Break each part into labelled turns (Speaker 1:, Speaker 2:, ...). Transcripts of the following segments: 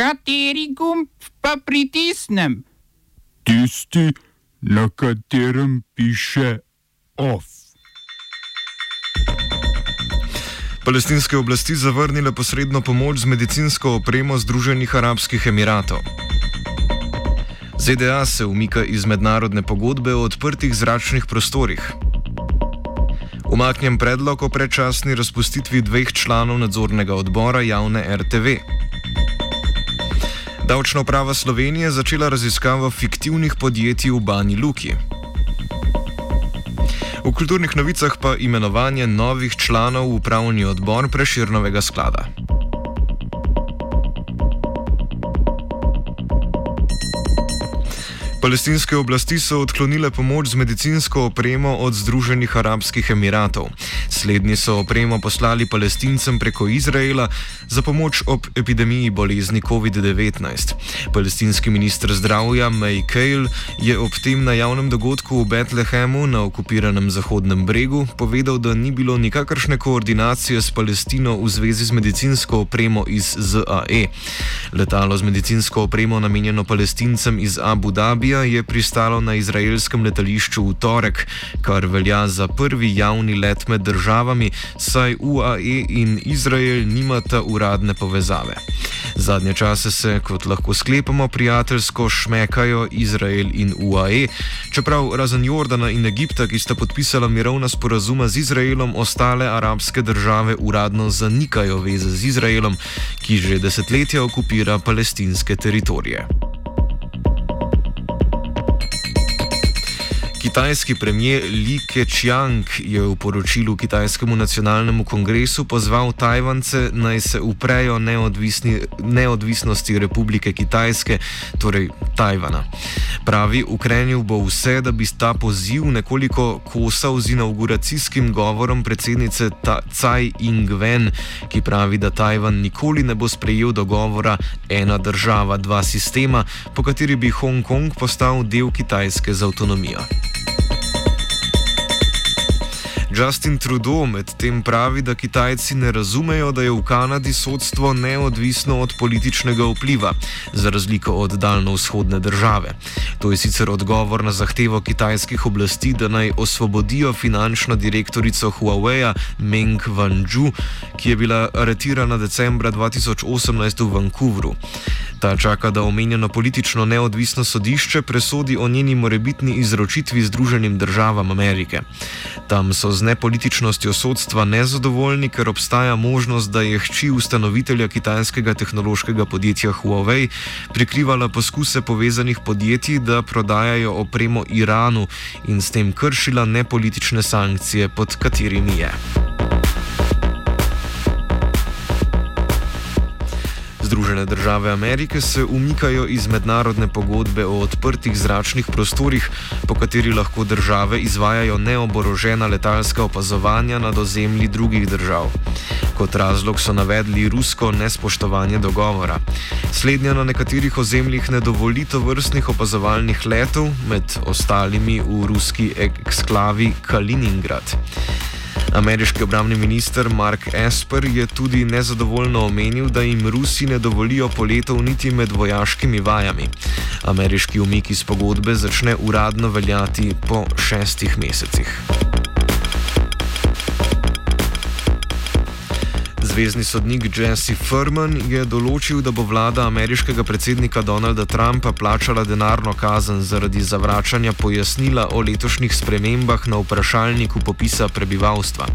Speaker 1: Kateri gumb pa pritisnem?
Speaker 2: Tisti, na katerem piše OF.
Speaker 3: Palestinske oblasti zavrnile posredno pomoč z medicinsko opremo Združenih arabskih emiratov. ZDA se umika iz mednarodne pogodbe o odprtih zračnih prostorih. Umaknjem predlog o predčasni razpustitvi dveh članov nadzornega odbora javne RTV. Davčna uprava Slovenije začela raziskavo fiktivnih podjetij v Bani Luki. V kulturnih novicah pa imenovanje novih članov v upravni odbor preširnovega sklada. Palestinske oblasti so odklonile pomoč z medicinsko opremo od Združenih arabskih emiratov. Slednji so opremo poslali palestincem preko Izraela za pomoč ob epidemiji bolezni COVID-19. Palestinski ministr zdravja May Kale je ob tem na javnem dogodku v Betlehemu na okupiranem Zahodnem bregu povedal, da ni bilo nikakršne koordinacije s Palestino v zvezi z medicinsko opremo iz ZAE. Letalo z medicinsko opremo namenjeno palestincem iz Abu Dhabi Libija je pristalo na izraelskem letališču v torek, kar velja za prvi javni let med državami, saj UAE in Izrael nimata uradne povezave. Zadnje čase se, kot lahko sklepamo, prijateljsko šmekajo Izrael in UAE, čeprav razen Jordana in Egipta, ki sta podpisala mirovna sporazuma z Izraelom, ostale arabske države uradno zanikajo veze z Izraelom, ki že desetletja okupira palestinske teritorije. Kitajski premijer Li Keqiang je v poročilu Kitajskemu nacionalnemu kongresu pozval Tajvance naj se uprejo neodvisnosti Republike Kitajske, torej Tajvana. Pravi, ukrenil bo vse, da bi ta poziv nekoliko kosal z inauguracijskim govorom predsednice Tsai Ing-wen, ki pravi, da Tajvan nikoli ne bo sprejel dogovora ena država, dva sistema, po kateri bi Hongkong postal del Kitajske z avtonomijo. Thank you Justin Trudeau medtem pravi, da Kitajci ne razumejo, da je v Kanadi sodstvo neodvisno od političnega vpliva, za razliko od daljno-vzhodne države. To je sicer odgovor na zahtevo kitajskih oblasti, da naj osvobodijo finančno direktorico Huawei Meng Wanzhou, ki je bila aretirana decembra 2018 v Vancouvru. Ta čaka, da omenjeno politično neodvisno sodišče presodi o njeni morebitni izročitvi Združenim državam Amerike. Tam so z nepolitičnostjo sodstva nezadovoljni, ker obstaja možnost, da je hči ustanovitelja kitajskega tehnološkega podjetja Huawei prikrivala poskuse povezanih podjetij, da prodajajo opremo Iranu in s tem kršila nepolitične sankcije, pod katerimi je. Združene države Amerike se umikajo iz mednarodne pogodbe o odprtih zračnih prostorih, po kateri lahko države izvajajo neoborožena letalska opazovanja nad ozemlji drugih držav. Kot razlog so navedli rusko nespoštovanje dogovora. Slednja na nekaterih ozemljih ne dovoli to vrstnih opazovalnih letov, med ostalimi v ruski eksklavi Kaliningrad. Ameriški obramni minister Mark Esper je tudi nezadovoljno omenil, da jim Rusi ne dovolijo poletov niti med vojaškimi vajami. Ameriški umik iz pogodbe začne uradno veljati po šestih mesecih. Zvezdni sodnik Jesse Furman je določil, da bo vlada ameriškega predsednika Donalda Trumpa plačala denarno kazen zaradi zavračanja pojasnila o letošnjih spremembah na vprašalniku popisa prebivalstva.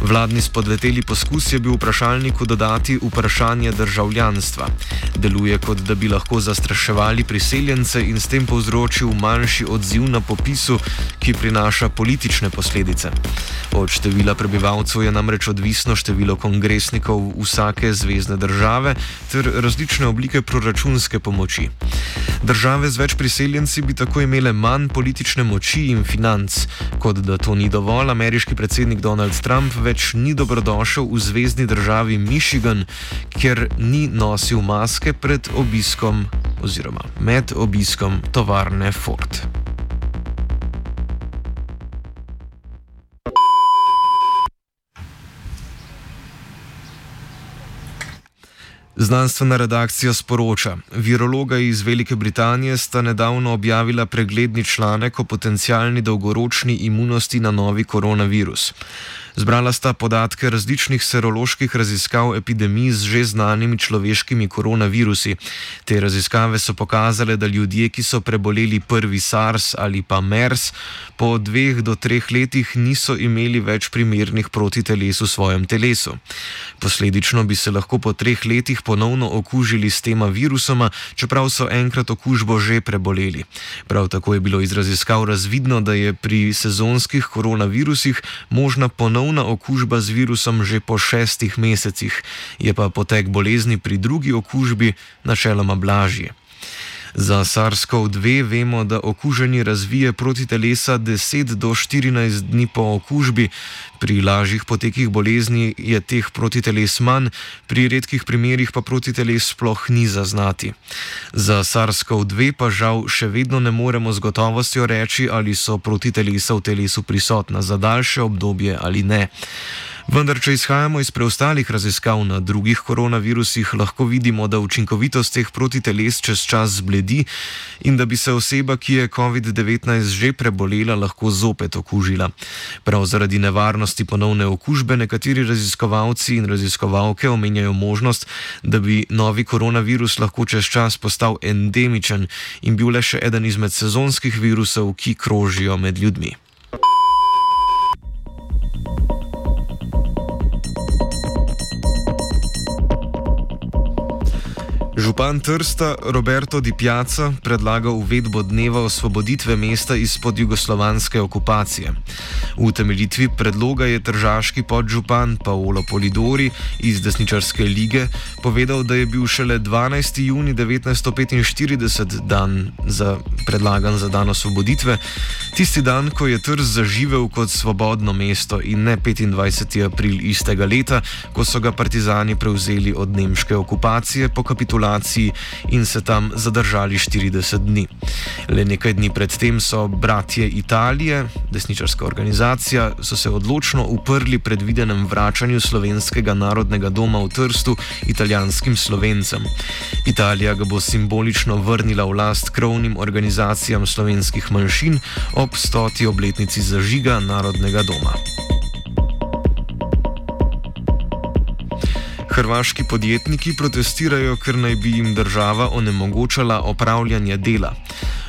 Speaker 3: Vladni spodleteli poskus je bil vprašalniku dodati vprašanje državljanstva. Deluje kot da bi lahko zastraševali priseljence in s tem povzročil manjši odziv na popisu, ki prinaša politične posledice. Od števila prebivalcev je namreč odvisno število kongresnikov vsake zvezdne države ter različne oblike proračunske pomoči. Države z več priseljenci bi tako imele manj politične moči in financ. Kot da to ni dovolj, ameriški predsednik Donald Trump več ni dobrodošel v zvezdni državi Michigan, ker ni nosil maske pred obiskom oziroma med obiskom tovarne Ford. Znanstvena redakcija sporoča: Virologa iz Velike Britanije sta nedavno objavila pregledni članek o potencijalni dolgoročni imunosti na novi koronavirus. Zbrala sta podatke različnih seroloških raziskav epidemij z že znanimi človeškimi koronavirusi. Te raziskave so pokazale, da ljudje, ki so preboleli prvi SARS ali pa MERS, po dveh do treh letih niso imeli več primernih protiteles v svojem telesu. Posledično bi se lahko po treh letih ponovno okužili s tema virusoma, čeprav so enkrat okužbo že preboleli. Prav tako je bilo iz raziskav razvidno, da je pri sezonskih koronavirusih možna ponovna okužba z virusom že po šestih mesecih, je pa potek bolezni pri drugi okužbi načeloma blažji. Za SARS-CoV-2 vemo, da okuženi razvije protitelesa 10 do 14 dni po okužbi, pri lažjih potekih bolezni je teh protiteles manj, pri redkih primerjih pa protiteles sploh ni zaznati. Za SARS-CoV-2 pa žal še vedno ne moremo z gotovostjo reči, ali so protitelesa v telesu prisotna za daljše obdobje ali ne. Vendar, če izhajamo iz preostalih raziskav na drugih koronavirusih, lahko vidimo, da učinkovitost teh protiteles čez čas zbledi in da bi se oseba, ki je COVID-19 že prebolela, lahko zopet okužila. Prav zaradi nevarnosti ponovne okužbe nekateri raziskovalci in raziskovalke omenjajo možnost, da bi novi koronavirus lahko čez čas postal endemičen in bil le še eden izmed sezonskih virusov, ki krožijo med ljudmi. Župan Trsta Roberto Di Piazza predlaga uvedbo dneva osvoboditve mesta izpod jugoslovanske okupacije. V temeljitvi predloga je tržaški podžupan Paolo Polidori iz desničarske lige povedal, da je bil šele 12. juni 1945 dan za, predlagan za dan osvoboditve, tisti dan, ko je Trst zaživel kot svobodno mesto in ne 25. april istega leta, ko so ga partizani prevzeli od nemške okupacije po kapitulaciji isolaciji in se tam zadržali 40 dni. Le nekaj dni predtem so bratje Italije, desničarska organizacija, so se odločno uprli predvidenem vračanju slovenskega narodnega doma v Trstu italijanskim slovencem. Italija ga bo simbolično vrnila v last krovnim organizacijam slovenskih manjšin ob stoti obletnici zažiga narodnega doma. Hrvaški podjetniki protestirajo, ker naj bi jim država onemogočala opravljanje dela.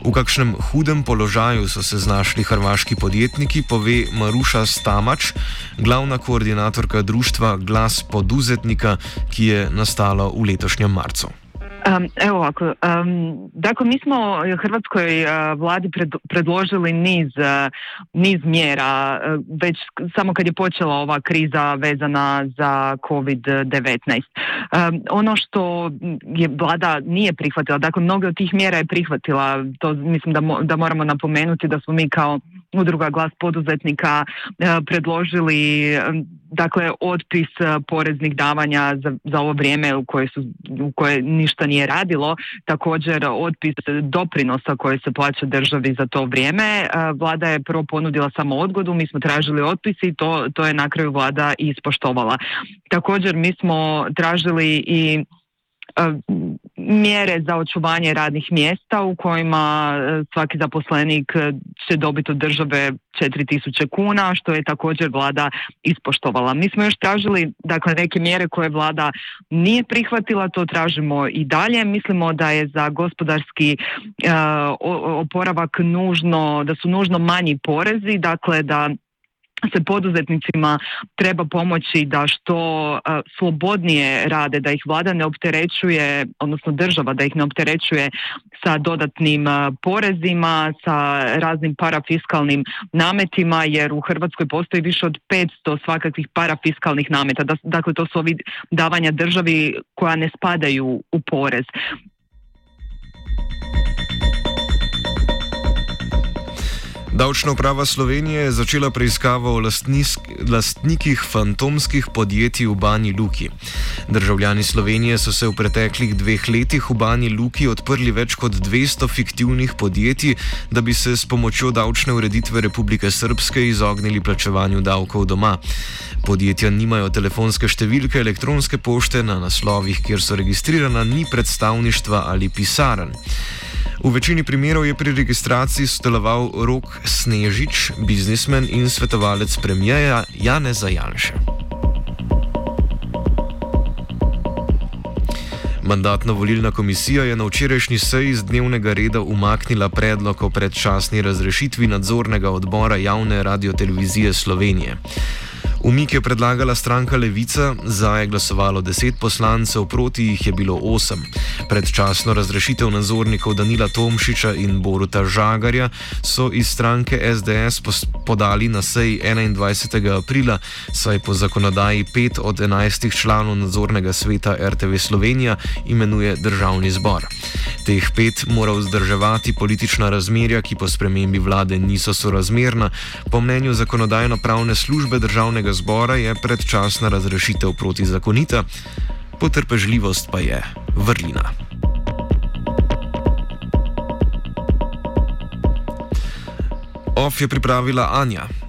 Speaker 3: V kakšnem hudem položaju so se znašli hrvaški podjetniki, pove Maruša Stamač, glavna koordinatorka društva Glas poduzetnika, ki je nastalo v letošnjem marcu.
Speaker 4: Evo ovako, dakle mi smo Hrvatskoj uh, vladi pred, predložili niz, uh, niz mjera uh, već samo kad je počela ova kriza vezana za COVID-19. Um, ono što je vlada nije prihvatila, dakle mnoge od tih mjera je prihvatila, to mislim da, mo, da moramo napomenuti da smo mi kao udruga glas poduzetnika predložili dakle otpis poreznih davanja za, za ovo vrijeme u koje, su, u koje ništa nije radilo, također otpis doprinosa koje se plaća državi za to vrijeme. Vlada je prvo ponudila samo odgodu, mi smo tražili otpis i to, to je na kraju vlada ispoštovala. Također mi smo tražili i mjere za očuvanje radnih mjesta u kojima e, svaki zaposlenik e, će dobiti od države 4000 kuna, što je također vlada ispoštovala. Mi smo još tražili dakle, neke mjere koje vlada nije prihvatila, to tražimo i dalje. Mislimo da je za gospodarski uh, oporavak nužno, da su nužno manji porezi, dakle da se poduzetnicima treba pomoći da što slobodnije rade, da ih vlada ne opterećuje, odnosno država da ih ne opterećuje sa dodatnim porezima, sa raznim parafiskalnim nametima, jer u Hrvatskoj postoji više od 500 svakakvih parafiskalnih nameta. Dakle, to su ovi davanja državi koja ne spadaju u porez.
Speaker 3: Davčna uprava Slovenije je začela preiskavo o lastnikih fantomskih podjetij v Bani Luki. Državljani Slovenije so se v preteklih dveh letih v Bani Luki odprli več kot 200 fiktivnih podjetij, da bi se s pomočjo davčne ureditve Republike Srpske izognili plačevanju davkov doma. Podjetja nimajo telefonske številke, elektronske pošte na naslovih, kjer so registrirana, ni predstavništva ali pisaren. V večini primerov je pri registraciji sodeloval Rok Snežič, biznismen in svetovalec premijeja Janeza Janša. Mandatno-volilna komisija je na včerajšnji seji z dnevnega reda umaknila predlog o predčasni razrešitvi nadzornega odbora javne radiotelevizije Slovenije. Umik je predlagala stranka Levica, za je glasovalo 10 poslancev, proti jih je bilo 8. Predčasno razrešitev nadzornikov Danila Tomšiča in Boruta Žagarja so iz stranke SDS podali na seji 21. aprila, saj po zakonodaji 5 od 11 članov nadzornega sveta RTV Slovenija imenuje državni zbor. Teh pet mora vzdrževati politična razmerja, ki po spremembi vlade niso sorazmerna. Po mnenju zakonodajno-pravne službe državnega zbora je predčasna razrešitev protizakonita, potrpežljivost pa je vrlina. OF je pripravila Anja.